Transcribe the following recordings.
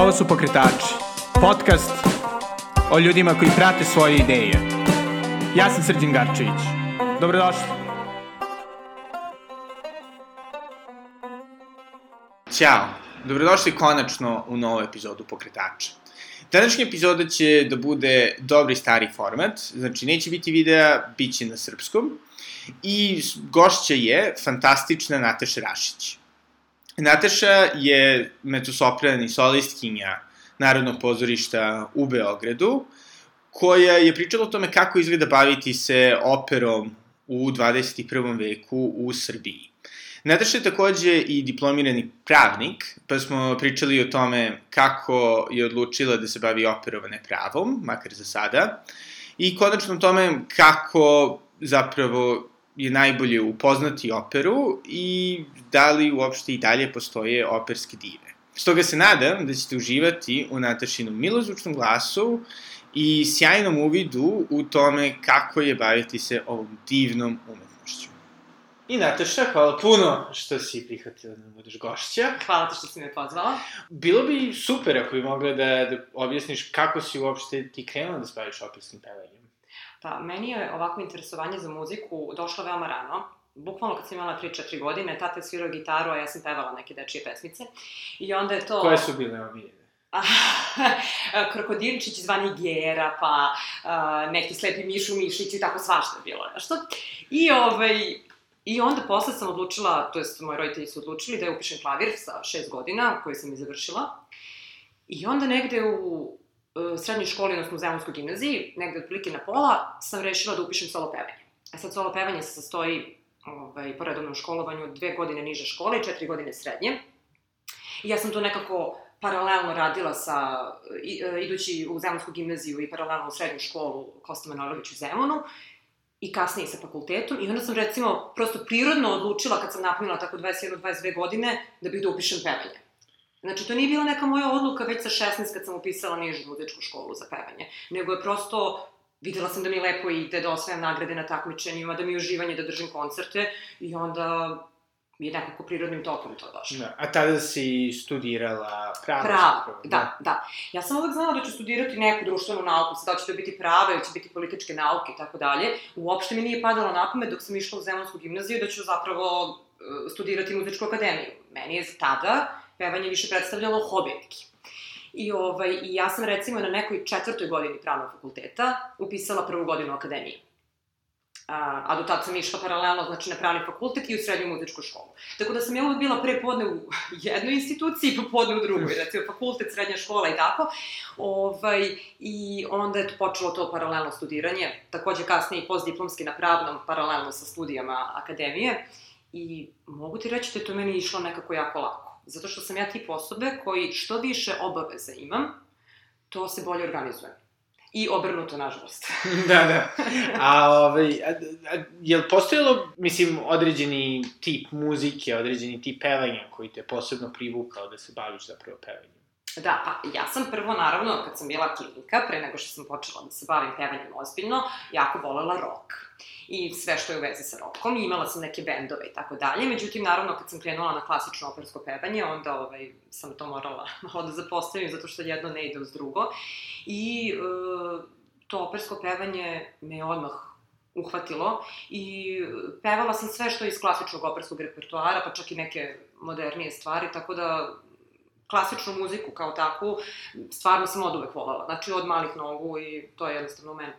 Ovo su Pokretači, podcast o ljudima koji prate svoje ideje. Ja sam Srđan Garčević. Dobrodošli. Ćao, dobrodošli konačno u novu epizodu Pokretača. Današnja epizoda će da bude dobri stari format, znači neće biti videa, bit će na srpskom. I gošća je fantastična Nataša Rašić. Nataša je mezosopran i solistkinja Narodnog pozorišta u Beogradu, koja je pričala o tome kako izgleda baviti se operom u 21. veku u Srbiji. Nataša je takođe i diplomirani pravnik, pa smo pričali o tome kako je odlučila da se bavi operovane pravom, makar za sada, i konačno o tome kako zapravo je najbolje upoznati operu i da li uopšte i dalje postoje operske dive. Stoga se nadam da ćete uživati u Natašinom milozvučnom glasu i sjajnom uvidu u tome kako je baviti se ovom divnom umetnošću. I Nataša, hvala puno što si prihvatila da budeš gošća. Hvala ti što si me pozvala. Bilo bi super ako bi mogla da, da objasniš kako si uopšte ti krenula da se baviš operskim pevanjem. Pa, meni je ovako interesovanje za muziku došlo veoma rano. Bukvalno kad sam imala 3-4 godine, tata je svirao gitaru, a ja sam pevala neke dečije pesmice. I onda je to... Koje su bile omiljene? krokodilčić zvani Gera, pa uh, neki slepi Mišu Mišić i tako svašta je bilo, znaš što? I, ovaj, I onda posle sam odlučila, to jest moji roditelji su odlučili da je upišem klavir sa šest godina, koji sam i završila. I onda negde u srednjoj školi, odnosno u Zemunskoj gimnaziji, negde otprilike na pola, sam rešila da upišem solo pevanje. A sad solo pevanje se sastoji ovaj, po redovnom školovanju dve godine niže škole i četiri godine srednje. I ja sam to nekako paralelno radila sa, e, idući u Zemunsku gimnaziju i paralelno u srednju školu Kosta Manojlović u Zemunu i kasnije sa fakultetom i onda sam recimo prosto prirodno odlučila kad sam napunila tako 21-22 godine da bih da upišem pevanje. Znači, to nije bila neka moja odluka već sa 16 kad sam upisala nižu muzičku školu za pevanje, nego je prosto videla sam da mi lepo ide, da osvajam nagrade na takmičenjima, da mi je uživanje da držim koncerte i onda je nekako prirodnim tokom to došlo. Da, a tada si studirala pravo? Pravo, da, da, da. Ja sam uvek znala da ću studirati neku društvenu nauku, sad da će to biti prava ili će biti političke nauke i tako dalje. Uopšte mi nije padalo na pamet dok sam išla u Zemonsku gimnaziju da ću zapravo e, studirati muzičku akademiju. Meni je tada pevanje više predstavljalo hobi neki. I, ovaj, I ja sam recimo na nekoj četvrtoj godini pravnog fakulteta upisala prvu godinu akademije. A, a do tada sam išla paralelno, znači na pravni fakultet i u srednju muzičku školu. Tako da sam ja uvek bila pre podne u jednoj instituciji i popodne u drugoj, recimo fakultet, srednja škola i tako. Ovaj, I onda je to počelo to paralelno studiranje, takođe kasnije i postdiplomski na pravnom, paralelno sa studijama akademije. I mogu ti reći da je to meni išlo nekako jako lako. Zato što sam ja tip osobe koji što više obaveza imam, to se bolje organizujem. I obrnuto, nažalost. da, da. A, ovaj, a, a, je li postojalo, mislim, određeni tip muzike, određeni tip pevanja koji te posebno privukao da se baviš zapravo pevanjem? Da, pa ja sam prvo, naravno, kad sam bila klinika, pre nego što sam počela da se bavim pevanjem ozbiljno, jako volela rock. I sve što je u vezi sa rockom, i imala sam neke bendove i tako dalje. Međutim, naravno, kad sam krenula na klasično opersko pevanje, onda ovaj, sam to morala malo da zapostavim, zato što jedno ne ide uz drugo. I e, to opersko pevanje me odmah uhvatilo i pevala sam sve što je iz klasičnog operskog repertoara, pa čak i neke modernije stvari, tako da klasičnu muziku kao takvu, stvarno sam od uvek volala. Znači, od malih nogu i to je jednostavno u meni.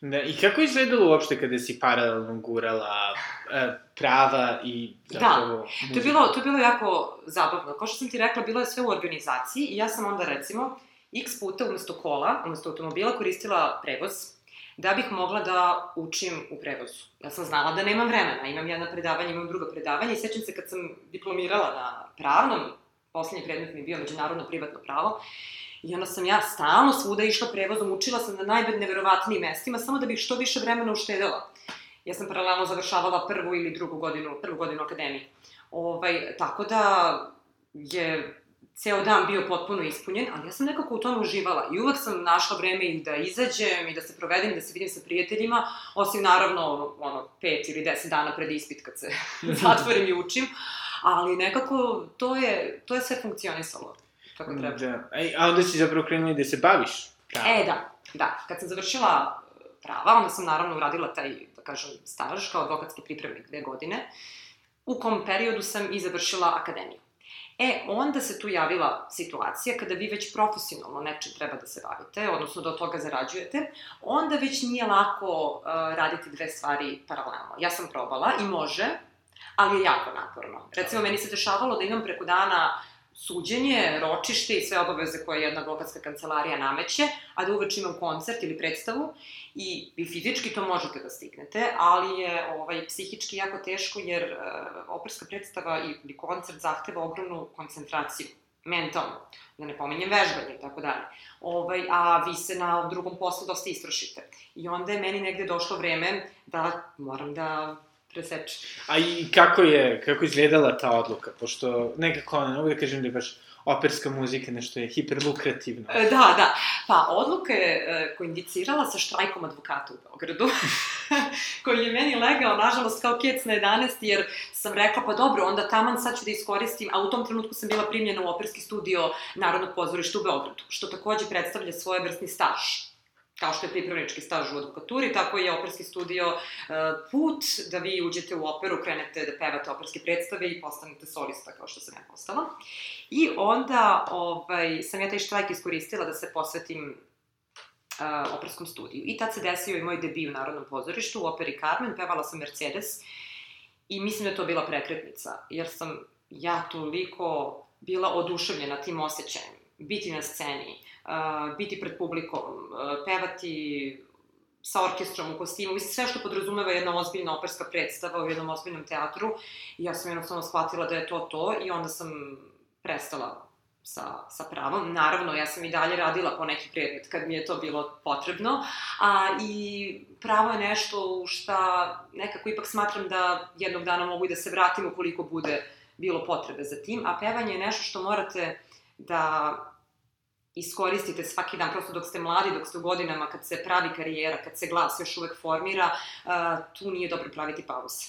Da, i kako je izgledalo uopšte kada si paralelno gurala e, prava i zapravo Da, to je, bilo, to je bilo jako zabavno. Kao što sam ti rekla, bilo je sve u organizaciji i ja sam onda recimo x puta umesto kola, umesto automobila koristila prevoz da bih mogla da učim u prevozu. Ja sam znala da nemam vremena, imam jedno predavanje, imam drugo predavanje i sećam se kad sam diplomirala na pravnom, poslednji predmet mi je bio međunarodno privatno pravo, I onda sam ja stalno svuda išla prevozom, učila sam na najneverovatnijim mestima, samo da bih što više vremena uštedela. Ja sam paralelno završavala prvu ili drugu godinu, prvu godinu akademije. Ovaj, tako da je ceo dan bio potpuno ispunjen, ali ja sam nekako u tome uživala i uvek sam našla vreme i da izađem i da se provedem, da se vidim sa prijateljima, osim naravno ono, pet ili deset dana pred ispit kad se zatvorim i učim, ali nekako to je, to je sve funkcionisalo kako treba. Da. A onda si zapravo krenula da se baviš pravom. E, da, da. Kad sam završila e, prava, onda sam naravno uradila taj, da kažem, staž kao advokatski pripravnik dve godine, u kom periodu sam i završila akademiju. E, onda se tu javila situacija kada vi već profesionalno nečim treba da se bavite, odnosno da od toga zarađujete, onda već nije lako uh, raditi dve stvari paralelno. Ja sam probala i može, ali je jako naporno. Recimo, meni se dešavalo da imam preko dana suđenje, ročište i sve obaveze koje jedna advokatska kancelarija nameće, a da uveč imam koncert ili predstavu i vi fizički to možete da stignete, ali je ovaj, psihički jako teško jer uh, operska predstava ili koncert zahteva ogromnu koncentraciju mentalno, da ne pominjem vežbanje i tako dalje. Ovaj, a vi se na drugom poslu dosta istrošite. I onda je meni negde došlo vreme da moram da preseče. A i kako je, kako izgledala ta odluka? Pošto nekako, ne mogu da kažem da je baš operska muzika nešto je hiperlukrativno. E, Da, da. Pa, odluka je e, koindicirala sa štrajkom advokata u Beogradu, koji je meni legao, nažalost, kao kec na 11, jer sam rekla, pa dobro, onda taman sad ću da iskoristim, a u tom trenutku sam bila primljena u operski studio Narodnog pozorišta u Beogradu, što takođe predstavlja svojevrsni staž kao što je pripravnički staž u advokaturi, tako je operski studio e, put da vi uđete u operu, krenete da pevate operske predstave i postanete solista, kao što sam ja postala. I onda ovaj, sam ja taj štrajk iskoristila da se posvetim uh, operskom studiju. I tad se desio i moj debi u Narodnom pozorištu, u operi Carmen, pevala sam Mercedes i mislim da je to bila prekretnica, jer sam ja toliko bila oduševljena tim osjećajem, biti na sceni, biti pred publikom, pevati sa orkestrom u kostimu, mislim sve što podrazumeva jedna ozbiljna operska predstava u jednom ozbiljnom teatru i ja sam jednostavno shvatila da je to to i onda sam prestala sa, sa pravom. Naravno, ja sam i dalje radila po neki predmet kad mi je to bilo potrebno, a i pravo je nešto u šta nekako ipak smatram da jednog dana mogu i da se vratim ukoliko bude bilo potrebe za tim, a pevanje je nešto što morate da iskoristite svaki dan, prosto dok ste mladi, dok ste u godinama, kad se pravi karijera, kad se glas još uvek formira, tu nije dobro praviti pauze.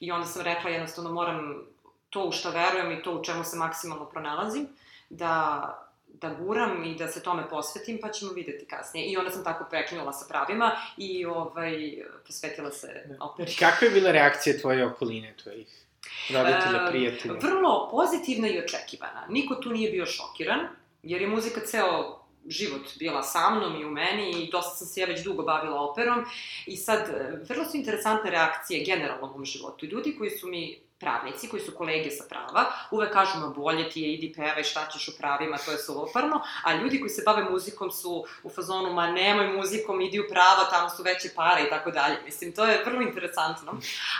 I onda sam rekla, jednostavno moram to u šta verujem i to u čemu se maksimalno pronalazim, da da guram i da se tome posvetim, pa ćemo videti kasnije. I onda sam tako prekinula sa pravima i ovaj, posvetila se operi. Kakva je bila reakcija tvoje okoline, tvojih roditelja, E, prijatelja? Vrlo pozitivna i očekivana. Niko tu nije bio šokiran, jer je muzika ceo život bila sa mnom i u meni i dosta sam se ja već dugo bavila operom i sad e, vrlo su interesantne reakcije generalno u mom životu. Ljudi koji su mi pravnici, koji su kolege sa prava, uvek kažu, ma bolje ti je, idi pevaj, šta ćeš u pravima, to je suvoparno, a ljudi koji se bave muzikom su u fazonu, ma nemoj muzikom, idi u prava, tamo su veće pare i tako dalje. Mislim, to je vrlo interesantno.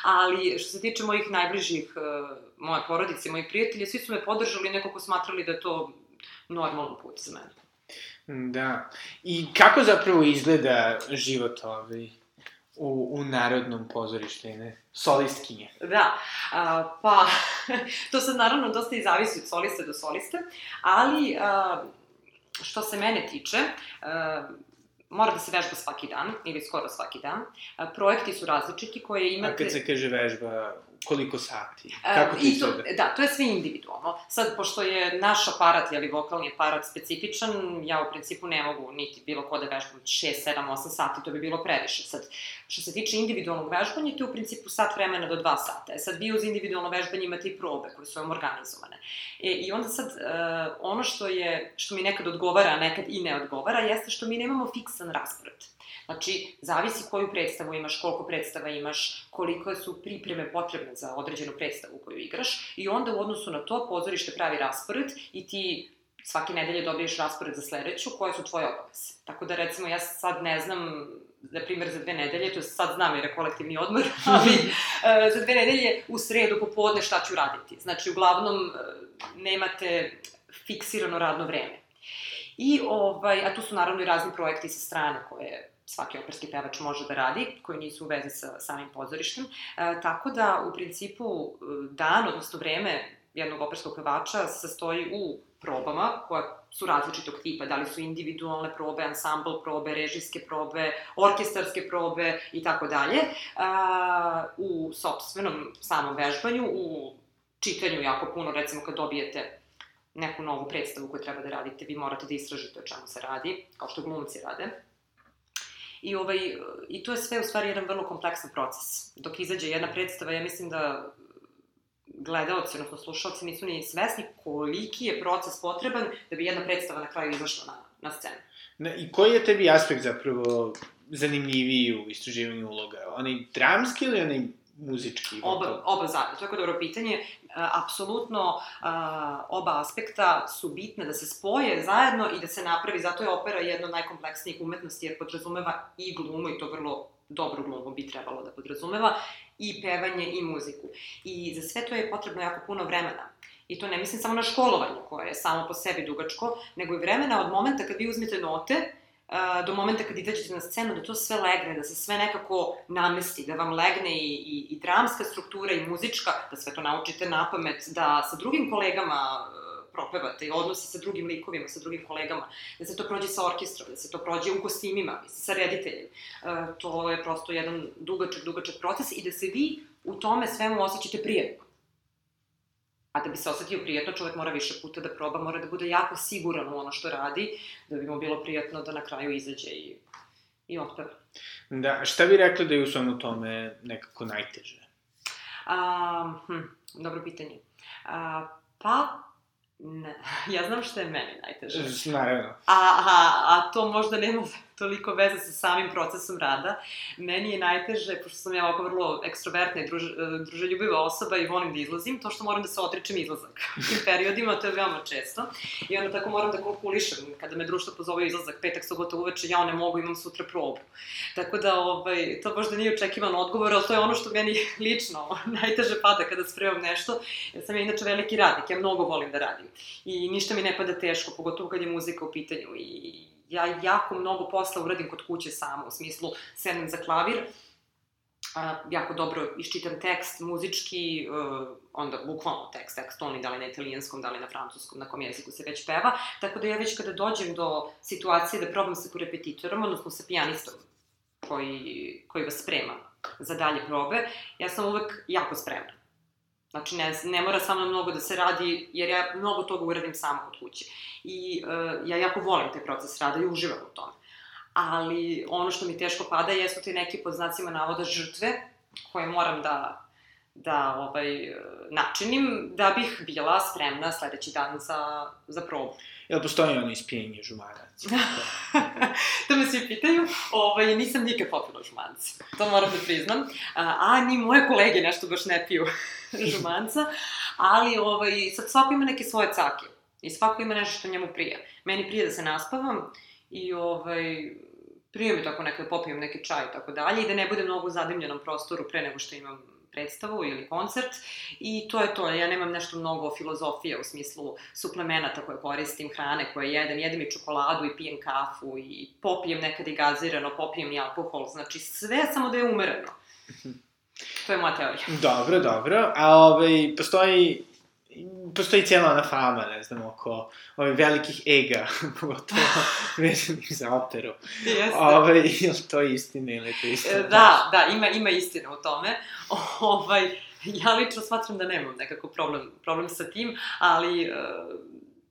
Ali, što se tiče mojih najbližih, e, moje porodice, mojih prijatelja, svi su me podržali, nekako smatrali da to normalan put za mene. Da. I kako zapravo izgleda život ovaj, u, u Narodnom pozorištu, ne? Solistkinje. Da, a, pa, to sad naravno dosta i zavisi od soliste do soliste, ali a, što se mene tiče, a, mora da se vežba svaki dan, ili skoro svaki dan. Projekti su različiti koje imate... A kad se kaže vežba, koliko sati? Kako to i to, izgleda? da, to je sve individualno. Sad, pošto je naš aparat, jeli vokalni aparat specifičan, ja u principu ne mogu niti bilo ko da vežbam 6, 7, 8 sati, to bi bilo previše. Sad, što se tiče individualnog vežbanja, to je u principu sat vremena do 2 sata. E sad, vi uz individualno vežbanje imate i probe koje su vam organizovane. E, I onda sad, e, ono što je, što mi nekad odgovara, a nekad i ne odgovara, jeste što mi nemamo fiksan raspored. Znači, zavisi koju predstavu imaš, koliko predstava imaš, koliko su pripreme potrebne za određenu predstavu koju igraš i onda u odnosu na to pozorište pravi raspored i ti svake nedelje dobiješ raspored za sledeću, koje su tvoje obaveze. Tako da, recimo, ja sad ne znam, na primjer, za dve nedelje, to sad znam jer je kolektivni odmor, ali e, za dve nedelje u sredu popodne šta ću raditi. Znači, uglavnom, e, nemate fiksirano radno vreme. I, ovaj, a tu su naravno i razni projekti sa strane koje svaki operski pevač može da radi, koji nisu u vezi sa samim pozorištem. E, tako da, u principu, e, dan, odnosno vreme jednog operskog pevača sastoji u probama, koje su različitog tipa, da li su individualne probe, ansambl probe, režijske probe, orkestarske probe i tako dalje, a, u sobstvenom samom vežbanju, u čitanju jako puno, recimo kad dobijete neku novu predstavu koju treba da radite, vi morate da istražite o čemu se radi, kao što glumci rade. I, ovaj, I to je sve u stvari jedan vrlo kompleksan proces. Dok izađe jedna predstava, ja mislim da gledalci, odnosno slušalci, nisu ni svesni koliki je proces potreban da bi jedna predstava na kraju izašla na, na scenu. Ne, I koji je tebi aspekt zapravo zanimljiviji u istraživanju uloga? Onaj dramski ili onaj muzički? Oba, oba zajedno, to je dobro pitanje. E, apsolutno oba aspekta su bitne da se spoje zajedno i da se napravi, zato je opera jedna od najkompleksnijih umetnosti jer podrazumeva i glumu i to vrlo dobru glumu bi trebalo da podrazumeva, i pevanje i muziku. I za sve to je potrebno jako puno vremena. I to ne mislim samo na školovanje, koje je samo po sebi dugačko, nego i vremena od momenta kad vi uzmete note, do momenta kad izađete na scenu, da to sve legne, da se sve nekako namesti, da vam legne i, i, i dramska struktura i muzička, da sve to naučite na pamet, da sa drugim kolegama propevate, odnosi sa drugim likovima, sa drugim kolegama, da se to prođe sa orkestrom, da se to prođe u kostimima, sa rediteljem. E, to je prosto jedan dugačak, dugačak proces i da se vi u tome svemu osjećate prijetno. A da bi se osetio prijetno, čovek mora više puta da proba, mora da bude jako siguran u ono što radi, da bi mu bilo prijetno da na kraju izađe i, i otpeva. Da, šta bi rekla da je u svemu tome nekako najteže? A, hm, dobro pitanje. A, pa, Ne, ja znam što je meni najteže. Naravno. A, a, a to možda nema toliko veze sa samim procesom rada. Meni je najteže, pošto sam ja ovako vrlo ekstrovertna i druž, druželjubiva osoba i volim da izlazim, to što moram da se odričem izlazak. U tim periodima to je veoma često. I onda tako moram da kalkulišem. Kada me društvo pozove izlazak petak, subota uveče, ja ne mogu, imam sutra probu. Tako da, ovaj, to možda nije očekivan odgovor, ali to je ono što meni lično najteže pada kada spremam nešto. Jer sam ja inače veliki radnik, ja mnogo volim da radim. I ništa mi ne pada teško, pogotovo kad je muzika u pitanju. I ja jako mnogo posla uradim kod kuće sama, u smislu sednem za klavir, a, jako dobro iščitam tekst, muzički, uh, onda bukvalno tekst, tekst oni, da li na italijanskom, da li na francuskom, na kom jeziku se već peva, tako da ja već kada dođem do situacije da probam sa korepetitorom, odnosno sa pijanistom koji, koji vas sprema za dalje probe, ja sam uvek jako spremna. Znači, ne, ne mora sa mnom mnogo da se radi, jer ja mnogo toga uradim sama od kuće. I uh, ja jako volim taj proces rada i uživam u tome. Ali ono što mi teško pada jesu ti neki pod znacima navoda žrtve koje moram da, da ovaj, načinim da bih bila spremna sledeći dan za, za probu. Jel postoji ono ispijenje žumarac? to me svi pitaju. Ovaj, nisam nikad popila žumanci. To moram da priznam. A, a ni moje kolege nešto baš ne piju žumanca. Ali ovaj, sad svako ima neke svoje cake. I svako ima nešto što njemu prije. Meni prije da se naspavam i ovaj, prije mi tako neka da popijem neki čaj i tako dalje i da ne budem mnogo u zadimljenom prostoru pre nego što imam predstavu ili koncert i to je to. Ja nemam nešto mnogo filozofije u smislu suplemenata koje koristim, hrane koje jedem, jedem i čokoladu i pijem kafu i popijem nekad i gazirano, popijem i alkohol, znači sve samo da je umereno. To je moja teorija. Dobro, dobro. A ovaj, postoji postoji cijela ona fama, ne znam, oko ovih velikih ega, pogotovo vezanih za operu. Jeste. Ove, je to istina ili to istina? Da, da, ima, ima istina u tome. ovaj, ja lično smatram da nemam nekako problem, problem sa tim, ali uh,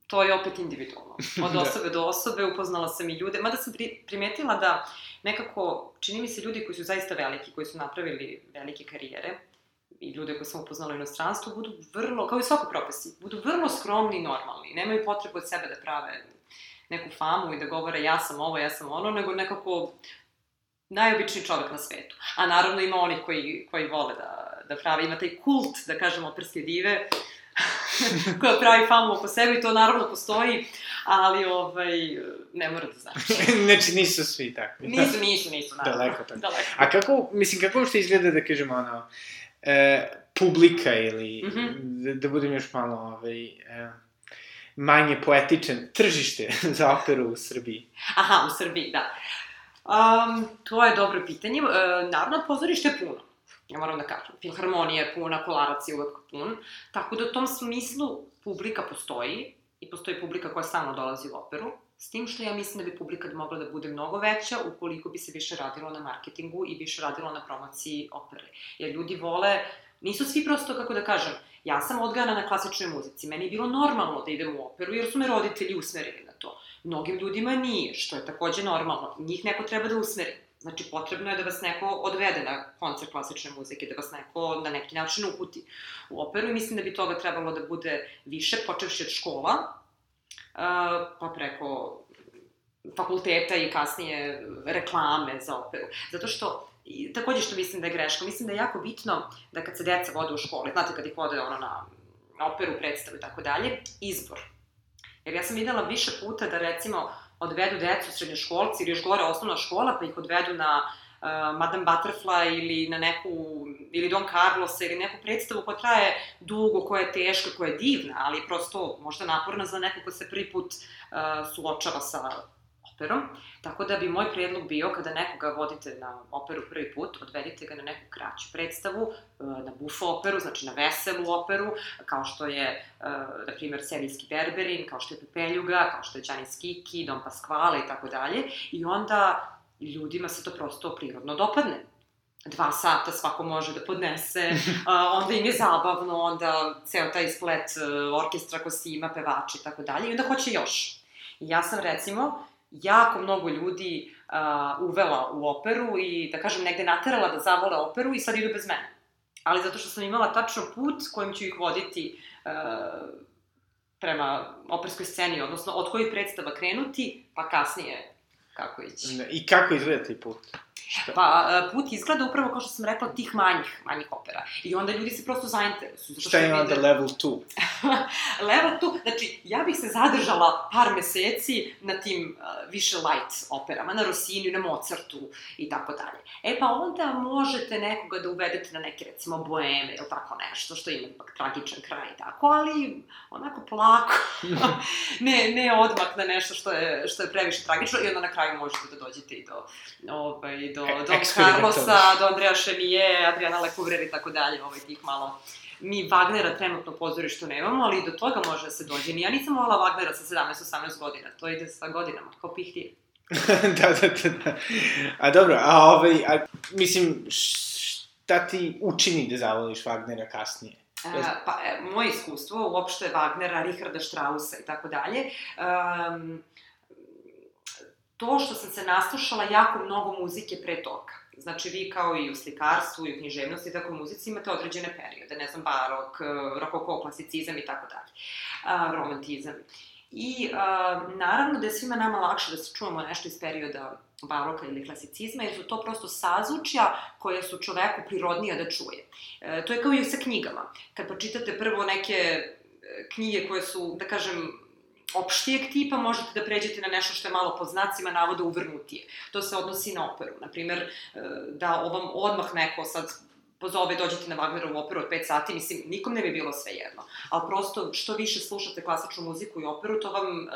to je opet individualno. Od da. osobe do osobe upoznala sam i ljude, mada sam pri, primetila da nekako, čini mi se ljudi koji su zaista veliki, koji su napravili velike karijere, i ljude koje sam upoznala u inostranstvu budu vrlo, kao i svakoj profesiji, budu vrlo skromni i normalni. Nemaju potrebu od sebe da prave neku famu i da govore ja sam ovo, ja sam ono, nego nekako najobičniji čovek na svetu. A naravno ima onih koji, koji vole da, da prave, ima taj kult, da kažemo, prske dive, koja pravi famu oko sebe i to naravno postoji, ali ovaj, ne mora da znači. znači nisu svi takvi. Nisu, nisu, nisu, naravno. Daleko tako. Daleko. A kako, mislim, kako što izgleda da kažemo ono, e, publika ili, mm -hmm. da, da budem još malo ovaj, e, manje poetičan, tržište za operu u Srbiji? Aha, u Srbiji, da. Um, to je dobro pitanje. E, naravno, pozorište je puno. Ja moram da kažem. Filharmonija je puna, kolarac je uvek pun. Tako da u tom smislu publika postoji i postoji publika koja stalno dolazi u operu. S tim što ja mislim da bi publika mogla da bude mnogo veća ukoliko bi se više radilo na marketingu i više radilo na promociji opere. Jer ljudi vole, nisu svi prosto, kako da kažem, Ja sam odgajana na klasičnoj muzici. Meni je bilo normalno da idem u operu, jer su me roditelji usmerili na to. Mnogim ljudima nije, što je takođe normalno. Njih neko treba da usmeri. Znači, potrebno je da vas neko odvede na koncert klasične muzike, da vas neko na neki način uputi u operu i mislim da bi toga trebalo da bude više, počevši od škola, pa preko fakulteta i kasnije reklame za operu. Zato što I takođe što mislim da je greška, mislim da je jako bitno da kad se deca vode u škole, znate kad ih vode ono na, operu, predstavu i tako dalje, izbor. Jer ja sam videla više puta da recimo odvedu decu srednjoškolci ili još gore osnovna škola, pa ih odvedu na uh, Madame Butterfly ili na neku, ili Don Carlos ili neku predstavu koja traje dugo, koja je teška, koja je divna, ali prosto možda naporna za neko ko se prvi put uh, suočava sa operom. Tako da bi moj predlog bio kada nekoga vodite na operu prvi put, odvedite ga na neku kraću predstavu, na bufo operu, znači na veselu operu, kao što je, na primjer, serijski Berberin, kao što je Pepeljuga, kao što je Đanis Kiki, Don Pasquale i tako dalje. I onda ljudima se to prosto prirodno dopadne dva sata svako može da podnese, onda im je zabavno, onda ceo taj splet e, orkestra, kostima, pevači i tako dalje, i onda hoće još. I ja sam recimo jako mnogo ljudi uh, uvela u operu i, da kažem, negde naterala da zavole operu i sad idu bez mene. Ali zato što sam imala tačno put kojim ću ih voditi uh, prema operskoj sceni, odnosno od kojih predstava krenuti, pa kasnije kako ići. I kako izgleda taj put? Šta? Pa, e, put izgleda upravo kao što sam rekla tih manjih, manjih opera. I onda ljudi se prosto zainteresuju. Šta je onda level 2? level 2, znači, ja bih se zadržala par meseci na tim uh, više light operama, na Rosiniju, na Mozartu i tako dalje. E pa onda možete nekoga da uvedete na neke, recimo, boeme ili tako nešto, što ima ipak tragičan kraj i tako, ali onako polako. ne, ne odmah na nešto što je, što je previše tragično i onda na kraju možete da dođete i do, ovaj, do do Don Carlosa, do Andreja Šenije, Adriana Lecouvreur i tako dalje, ovaj tih malo mi Wagnera trenutno u pozorištu nemamo, ali do toga može da se dođe. Ni ja nisam volala Wagnera sa 17-18 godina, to ide sa godinama, kao pihtije. da, da, da, da. A dobro, a ovaj, a, mislim, šta ti učini da zavoliš Wagnera kasnije? E, pa, e, moje iskustvo, uopšte Wagnera, Richarda Strausa i tako dalje, um, to što sam se naslušala jako mnogo muzike pre toga. Znači, vi kao i u slikarstvu i u književnosti, tako i u muzici imate određene periode, ne znam, barok, e, rokoko, klasicizam i tako dalje, romantizam. I a, naravno da je svima nama lakše da se čujemo nešto iz perioda baroka ili klasicizma, jer su to prosto sazvučja koje su čoveku prirodnija da čuje. E, to je kao i sa knjigama. Kad pročitate prvo neke knjige koje su, da kažem, opštijeg tipa možete da pređete na nešto što je malo po znacima navoda uvrnutije. To se odnosi na operu. Naprimer, e, da ovam odmah neko sad pozove, dođete na Wagnerovu operu od 5 sati, mislim, nikom ne bi bilo sve jedno. Ali prosto, što više slušate klasičnu muziku i operu, to vam uh,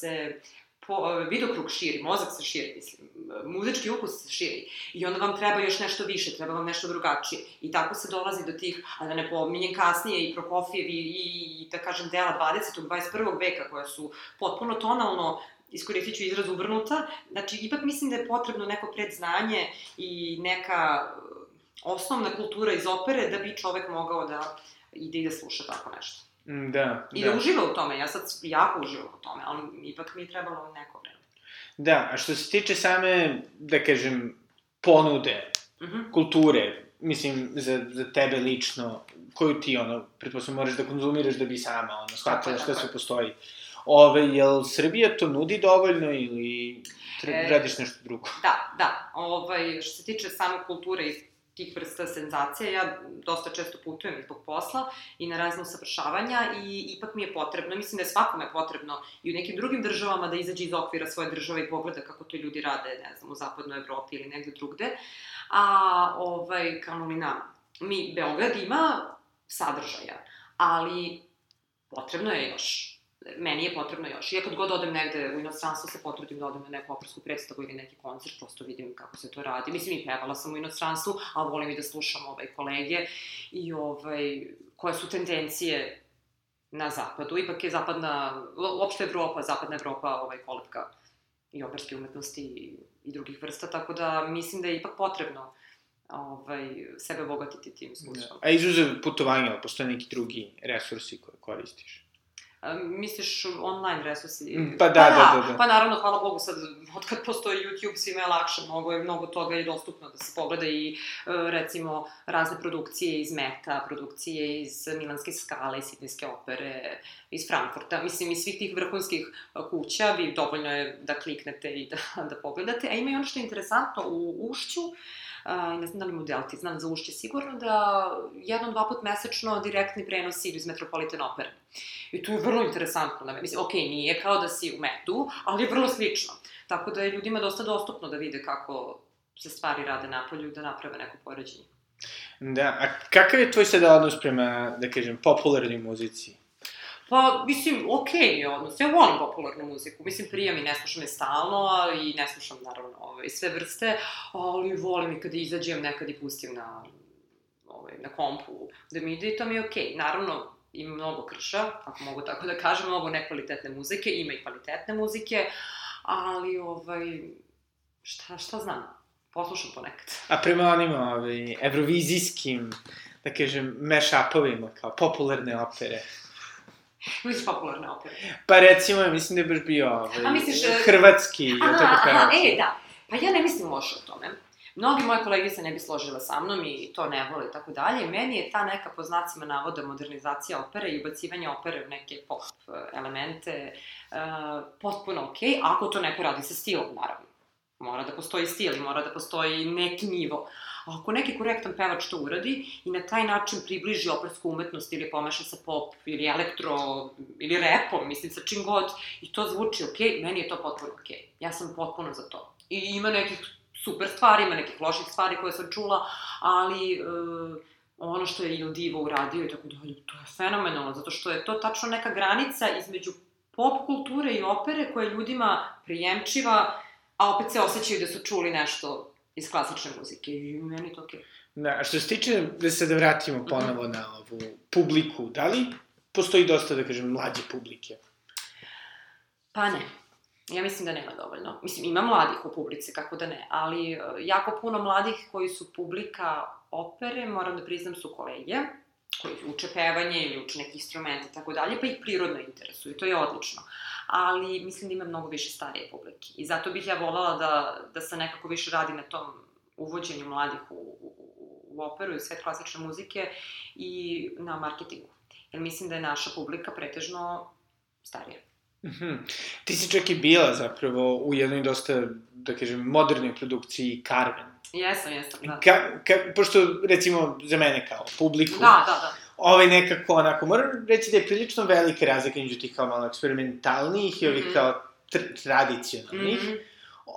se po, vidokrug širi, mozak se širi, mislim, muzički ukus se širi i onda vam treba još nešto više, treba vam nešto drugačije. I tako se dolazi do tih, a da ne pominjem kasnije i Prokofijevi i, i da kažem, dela 20. 21. veka koja su potpuno tonalno iskoristit ću izraz uvrnuta, znači ipak mislim da je potrebno neko predznanje i neka osnovna kultura iz opere da bi čovek mogao da ide i da sluša tako nešto. Mm, da, I da. da uživa u tome, ja sad jako uživam u tome, ali ipak mi je trebalo neko vreme. Da, a što se tiče same, da kažem, ponude, mhm. -huh. kulture, mislim, za, za tebe lično, koju ti, ono, pretpostavljam, moraš da konzumiraš da bi sama, ono, shvatila šta sve postoji. Ove, jel Srbija to nudi dovoljno ili e, radiš nešto drugo? Da, da. Ovaj, što se tiče same kulture i tih vrsta senzacija. Ja dosta često putujem zbog posla i na razne usavršavanja i ipak mi je potrebno, mislim da je svakome potrebno i u nekim drugim državama da izađe iz okvira svoje države i pogleda kako to ljudi rade, ne znam, u zapadnoj Evropi ili negde drugde. A, ovaj, kao li nam, mi, Beograd ima sadržaja, ali potrebno je još meni je potrebno još. I ja kad god odem negde u inostranstvo se potrudim da odem na neku opersku predstavu ili neki koncert, prosto vidim kako se to radi. Mislim, i pevala sam u inostranstvu, a volim i da slušam ovaj, kolege i ovaj, koje su tendencije na zapadu. Ipak je zapadna, uopšte Evropa, zapadna Evropa ovaj, kolebka i operske umetnosti i, i drugih vrsta, tako da mislim da je ipak potrebno ovaj, sebe obogatiti tim iskustvom. Da. A izuzev putovanja, postoje neki drugi resursi koje koristiš? Misliš online resursi? Mm, pa da, pa da, da, da, da. Pa naravno, hvala Bogu, sad, kad postoji YouTube, svima je lakše, mnogo je, mnogo toga je dostupno da se pogleda i, e, recimo, razne produkcije iz Meta, produkcije iz Milanske skale, iz Sidnijske opere, iz Frankfurta, mislim, iz svih tih vrhunskih e, kuća, vi dovoljno je da kliknete i da, da pogledate. A ima i ono što je interesantno u Ušću, a, ne znam da li model ti znam za ušće sigurno, da jednom, dva put mesečno direktni prenos idu iz Metropolitan opere. I to je vrlo interesantno. Da, mislim, ok, nije kao da si u metu, ali je vrlo slično. Tako da je ljudima dosta dostupno da vide kako se stvari rade napolju i da naprave neko poređenje. Da, a kakav je tvoj sada odnos prema, da kažem, popularnoj muzici? Pa, mislim, okej okay je odnos. Ja volim popularnu muziku. Mislim, prija mi, ne slušam je stalno, i ne slušam, naravno, ove, sve vrste, ali volim i kada izađem, nekad i pustim na, ovaj, na kompu da mi ide i to mi je okej. Okay. Naravno, ima mnogo krša, ako mogu tako da kažem, mnogo nekvalitetne muzike, ima i kvalitetne muzike, ali, ovaj, šta, šta znam, poslušam ponekad. A prema onim, ovaj, evrovizijskim, da kažem, mash-upovima, kao popularne opere, Misliš popularne opere? Pa recimo, mislim da je baš bio ovaj, A misliš... E, hrvatski, aha, tako aha, e, da. Pa ja ne mislim loše o tome. Mnogi moje kolege se ne bi složile sa mnom i to ne vole i tako dalje. Meni je ta neka po znacima navoda modernizacija opere i ubacivanje opere u neke pop e, elemente uh, potpuno okej, okay, ako to neko radi sa stilom, naravno. Mora da postoji stil i mora da postoji neki nivo. A ako neki korektan pevač to uradi i na taj način približi opersku umetnost ili pomeša sa pop ili elektro ili repom, mislim sa čim god, i to zvuči okay, meni je to potpuno. Okay. Ja sam potpuno za to. I ima nekih super stvari, ima nekih loših stvari koje sam čula, ali e, ono što je Il Divo uradio i tako dalje, to je fenomenalno, zato što je to tačno neka granica između pop kulture i opere koja je ljudima prijemčiva, a opet se osjećaju da su čuli nešto iz klasične muzike i meni to okej. Okay. Da, a što se tiče, da se da vratimo mhm. ponovo mm -hmm. na ovu publiku, da li postoji dosta, da kažem, mlađe publike? Pa ne. Ja mislim da nema dovoljno. Mislim, ima mladih u publici, kako da ne, ali uh, jako puno mladih koji su publika opere, moram da priznam, su kolege, koji uče pevanje ili uče neki instrumente i tako dalje, pa ih prirodno interesuju, to je odlično. Ali mislim da ima mnogo više starije publike. I zato bih ja volala da, da se nekako više radi na tom uvođenju mladih u, u, u operu i svet klasične muzike i na marketingu. Jer mislim da je naša publika pretežno starija. Mm -hmm. Ti si čak i bila zapravo u jednoj dosta, da kažem, modernoj produkciji Carmen. Jesam, jesam, da. Ka, ka, pošto, recimo, za mene kao publiku, da, da, da. Ovaj nekako, onako, moram reći da je prilično velika razlika među tih kao malo eksperimentalnijih i ovih mm -hmm. kao tr tradicionalnih. Mm -hmm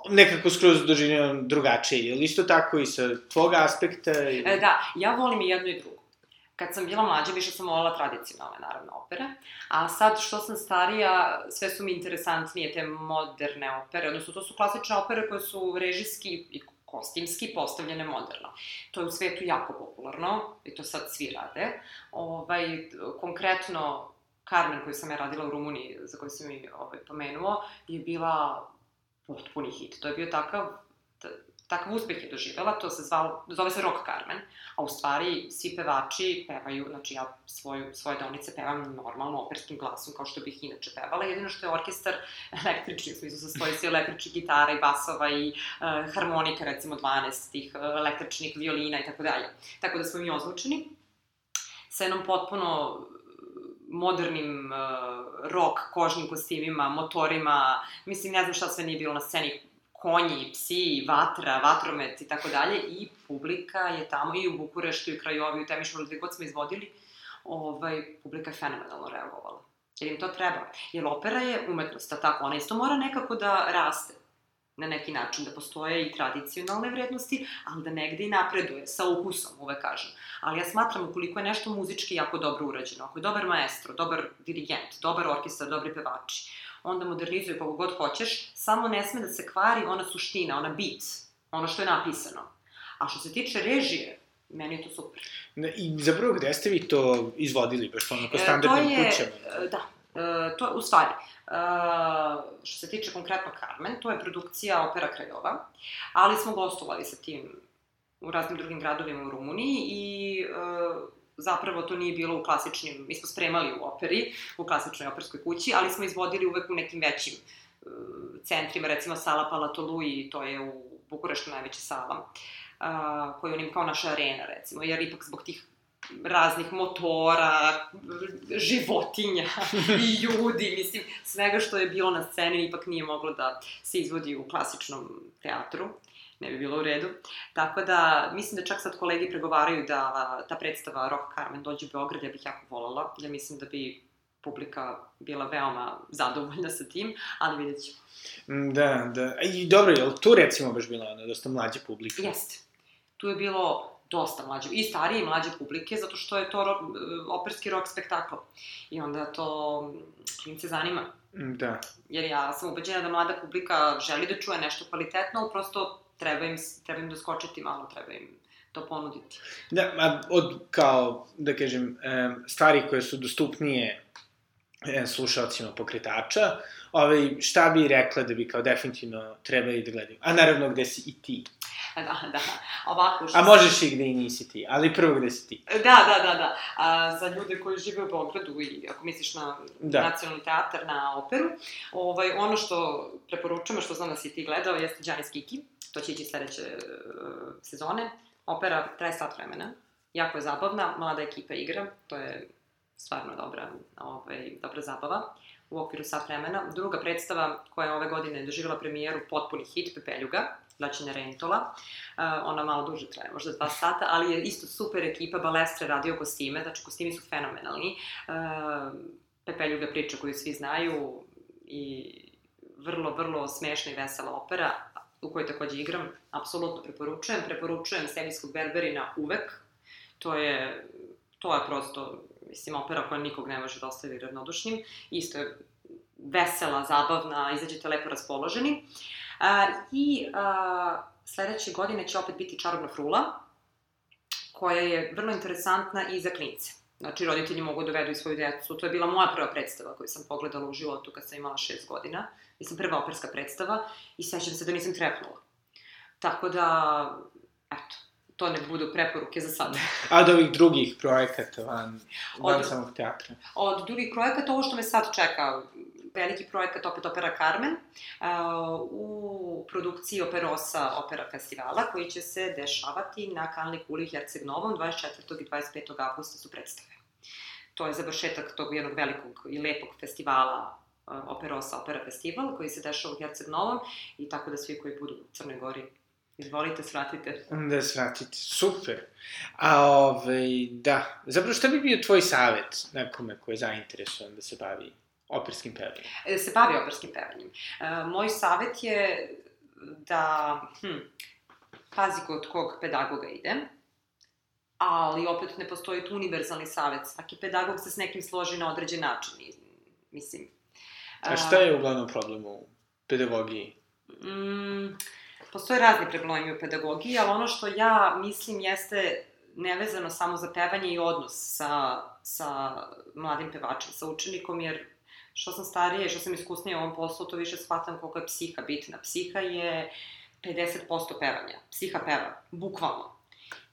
nekako skroz doživljam drugačije. Je li isto tako i sa tvog aspekta? Ili... E, da, ja volim i jedno i drugo. Kad sam bila mlađa, više sam volila tradicionalne, naravno, opere. A sad, što sam starija, sve su mi interesantnije te moderne opere. Odnosno, to su klasične opere koje su režijski i kostimski postavljene moderno. To je u svetu jako popularno i to sad svi rade. Ovaj, konkretno, Carmen koju sam ja radila u Rumuniji, za koju sam mi ovaj, pomenuo, je bila potpuni hit. To je bio takav takav uspeh je doživela, to se zvalo, zove se Rock Carmen, a u stvari svi pevači pevaju, znači ja svoju, svoje donice pevam normalno operskim glasom kao što bih inače pevala, jedino što je orkestar električni, u smislu sastoji se električnih gitara i basova i uh, harmonika, recimo 12 tih uh, električnih violina i tako dalje. Tako da smo mi ozvučeni sa jednom potpuno modernim uh, rock kožnim kostimima, motorima, mislim, ne znam šta sve nije bilo na sceni, konji, psi, vatra, vatromet i tako dalje i publika je tamo i u Bukureštu i u Krajovi, u Temišvaru, gde god smo izvodili, ovaj, publika je fenomenalno reagovala. Jer im to treba. Jer opera je umetnost, a tako, ona isto mora nekako da raste na neki način, da postoje i tradicionalne vrednosti, ali da negde i napreduje, sa ukusom, uvek kažem. Ali ja smatram, ukoliko je nešto muzički jako dobro urađeno, ako je dobar maestro, dobar dirigent, dobar orkestar, dobri pevači, onda modernizuj kako god hoćeš, samo ne sme da se kvari ona suština, ona bit, ono što je napisano. A što se tiče režije, meni je to super. Ne, I zapravo gde ste vi to izvodili, baš ono ko standardnim e, kućama? E, da, e, to je, u stvari, Uh, što se tiče konkretno Carmen, to je produkcija Opera Krajova, ali smo gostovali sa tim u raznim drugim gradovima u Rumuniji i e, zapravo to nije bilo u klasičnim, mi smo spremali u operi, u klasičnoj operskoj kući, ali smo izvodili uvek u nekim većim e, centrima, recimo sala Palatolui, to je u Bukureštu najveća sala, a, koja je onim kao naša arena, recimo, jer ipak zbog tih raznih motora, životinja i ljudi, mislim, svega što je bilo na sceni ipak nije moglo da se izvodi u klasičnom teatru ne bi bilo u redu. Tako da, mislim da čak sad kolegi pregovaraju da ta predstava Rock Carmen dođe u Beograd, ja bih jako volala, ja mislim da bi publika bila veoma zadovoljna sa tim, ali vidjet ćemo. Mm, Da, da. I dobro, je li tu recimo baš bila ona dosta mlađa publika? Jeste. Tu je bilo dosta mlađe, i starije i mlađe publike, zato što je to ro, operski rock spektakl. I onda to mm, klince zanima. Mm, Da. Jer ja sam ubeđena da mlada publika želi da čuje nešto kvalitetno, ali prosto treba im, treba im doskočiti malo, treba im to ponuditi. Da, a od, kao, da kažem, em, stvari koje su dostupnije slušalcima pokretača, ovaj, šta bi rekla da bi kao definitivno trebali da gledaju? A naravno gde si i ti. Da, da. Ovako, što A možeš i gde i nisi ti, ali prvo gde si ti. Da, da, da, da. A, za ljude koji žive u Beogradu i ako misliš na Da. nacionalni teatar, na operu, ovaj, ono što preporučujemo, što znam da si ti gledao, jeste Giannis Kiki. To će ići sledeće uh, sezone. Opera traje sat vremena. Jako je zabavna, mlada ekipa igra, to je stvarno dobra, ovaj, dobra zabava u okviru sat vremena. Druga predstava koja je ove godine doživjela premijeru, potpuni hit, Pepeljuga, Zlačina Rentola. Uh, ona malo duže traje, možda dva sata, ali je isto super ekipa, Balestre radio kostime, znači kostimi su fenomenalni. Uh, Pepeljuga priča koju svi znaju i vrlo, vrlo smešna i vesela opera u kojoj takođe igram, apsolutno preporučujem. Preporučujem Serijskog Berberina uvek. To je, to je prosto, mislim, opera koja nikog ne može da ostavi ravnodušnim. Isto je vesela, zabavna, izađete lepo raspoloženi. A, I a, sledeće godine će opet biti Čarobna frula, koja je vrlo interesantna i za klince. Znači, roditelji mogu da dovedu i svoju decu. To je bila moja prva predstava koju sam pogledala u životu kad sam imala šest godina. Mislim, prva operska predstava i sećam se da nisam trepnula. Tako da, eto, to ne budu preporuke za sada. A od ovih drugih projekata van, van Od- samog teatra? Od drugih projekata, ovo što me sad čeka, veliki projekat, opet Opera Carmen, u produkciji Operosa Opera festivala, koji će se dešavati na Kalni kuli Herceg Novom, 24. i 25. augusta su predstave. To je završetak tog jednog velikog i lepog festivala Operosa Opera Festival, koji se dešava u Herceg Novom, i tako da svi koji budu u Crnoj Gori, izvolite, svratite. Da svratiti, super. A ovaj, da, zapravo šta bi bio tvoj savet nekome ko je zainteresovan da se bavi operskim pevanjem? da se bavi operskim pevanjem. E, moj savet je da, hm, pazi kod kog pedagoga ide, ali opet ne postoji tu univerzalni savet. Svaki pedagog se s nekim složi na određen način. I, mislim... A šta je uglavnom problem u pedagogiji? Mm, postoje razni problemi u pedagogiji, ali ono što ja mislim jeste nevezano samo za pevanje i odnos sa, sa mladim pevačem, sa učenikom, jer što sam starija i što sam iskusnija u ovom poslu, to više shvatam koliko je psiha bitna. Psiha je 50% pevanja. Psiha peva, bukvalno.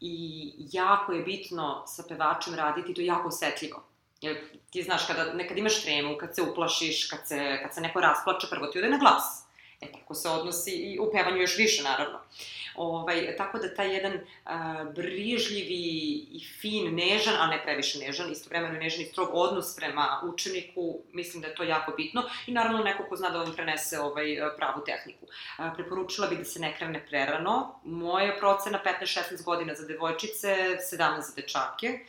I jako je bitno sa pevačem raditi, to je jako osetljivo. Jer ti znaš, kada, nekad imaš tremu, kad se uplašiš, kad se, kad se neko rasplače, prvo ti ode na glas. E, tako se odnosi i u pevanju još više, naravno. Ovaj, tako da taj jedan a, brižljivi i fin, nežan, a ne previše nežan, istovremeno nežan i strog odnos prema učeniku, mislim da je to jako bitno i naravno neko ko zna da vam prenese ovaj, pravu tehniku. A, preporučila bih da se ne krene prerano. Moja procena 15-16 godina za devojčice, 17 za dečake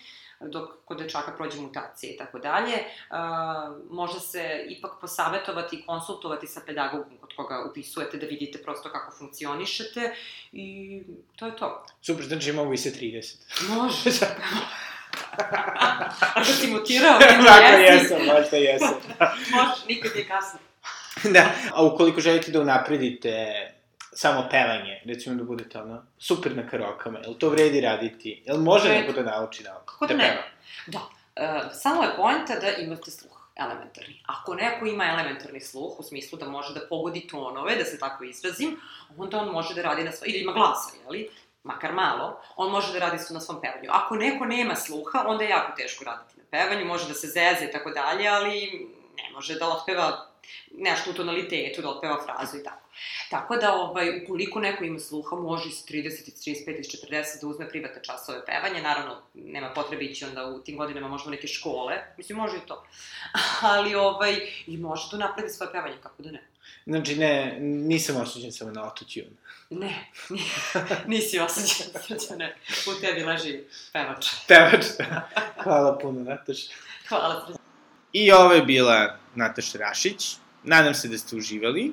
dok kod dečaka prođe mutacije i tako dalje. A, Može se ipak posavetovati i konsultovati sa pedagogom kod koga upisujete da vidite prosto kako funkcionišete i to je to. Super, znači mogu i sa 30. Može. Ako si mutirao, Tako jesi. jesam, baš da jesam. Može, nikad nije kasno. da, a ukoliko želite da unapredite samo pevanje, recimo da budete ono, super na karokama, jel to vredi raditi? Jel može Vredi. neko da nauči nauku? Kako da ne? Da, e, samo je poenta da imate sluh elementarni. Ako neko ima elementarni sluh, u smislu da može da pogodi tonove, da se tako izrazim, onda on može da radi na svoj, ili ima glasa, jeli? makar malo, on može da radi na svom pevanju. Ako neko nema sluha, onda je jako teško raditi na pevanju, može da se zeze i tako dalje, ali ne može da otpeva nešto u tonalitetu, da otpeva frazu i tako. Tako da, ovaj, ukoliko neko ima sluha, može iz 30, iz 35, iz 40 da uzme privatne časove pevanja. Naravno, nema potrebe ići onda u tim godinama možda u neke škole. Mislim, može i to. Ali, ovaj, i može da napredi svoje pevanje, kako da ne. Znači, ne, nisam osuđen samo na autotune. Ne, nisi osuđen, ne. U tebi leži pevač. Pevač. Hvala puno, Nataša. Hvala. I ovo je bila Nataša Rašić. Nadam se da ste uživali.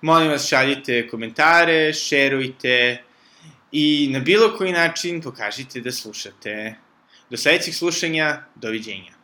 Molim vas, šaljite komentare, šerujte i na bilo koji način pokažite da slušate. Do sledećeg slušanja, doviđenja.